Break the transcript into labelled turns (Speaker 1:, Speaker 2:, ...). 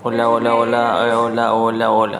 Speaker 1: Hola, hola, hola, eh, hola, hola, hola.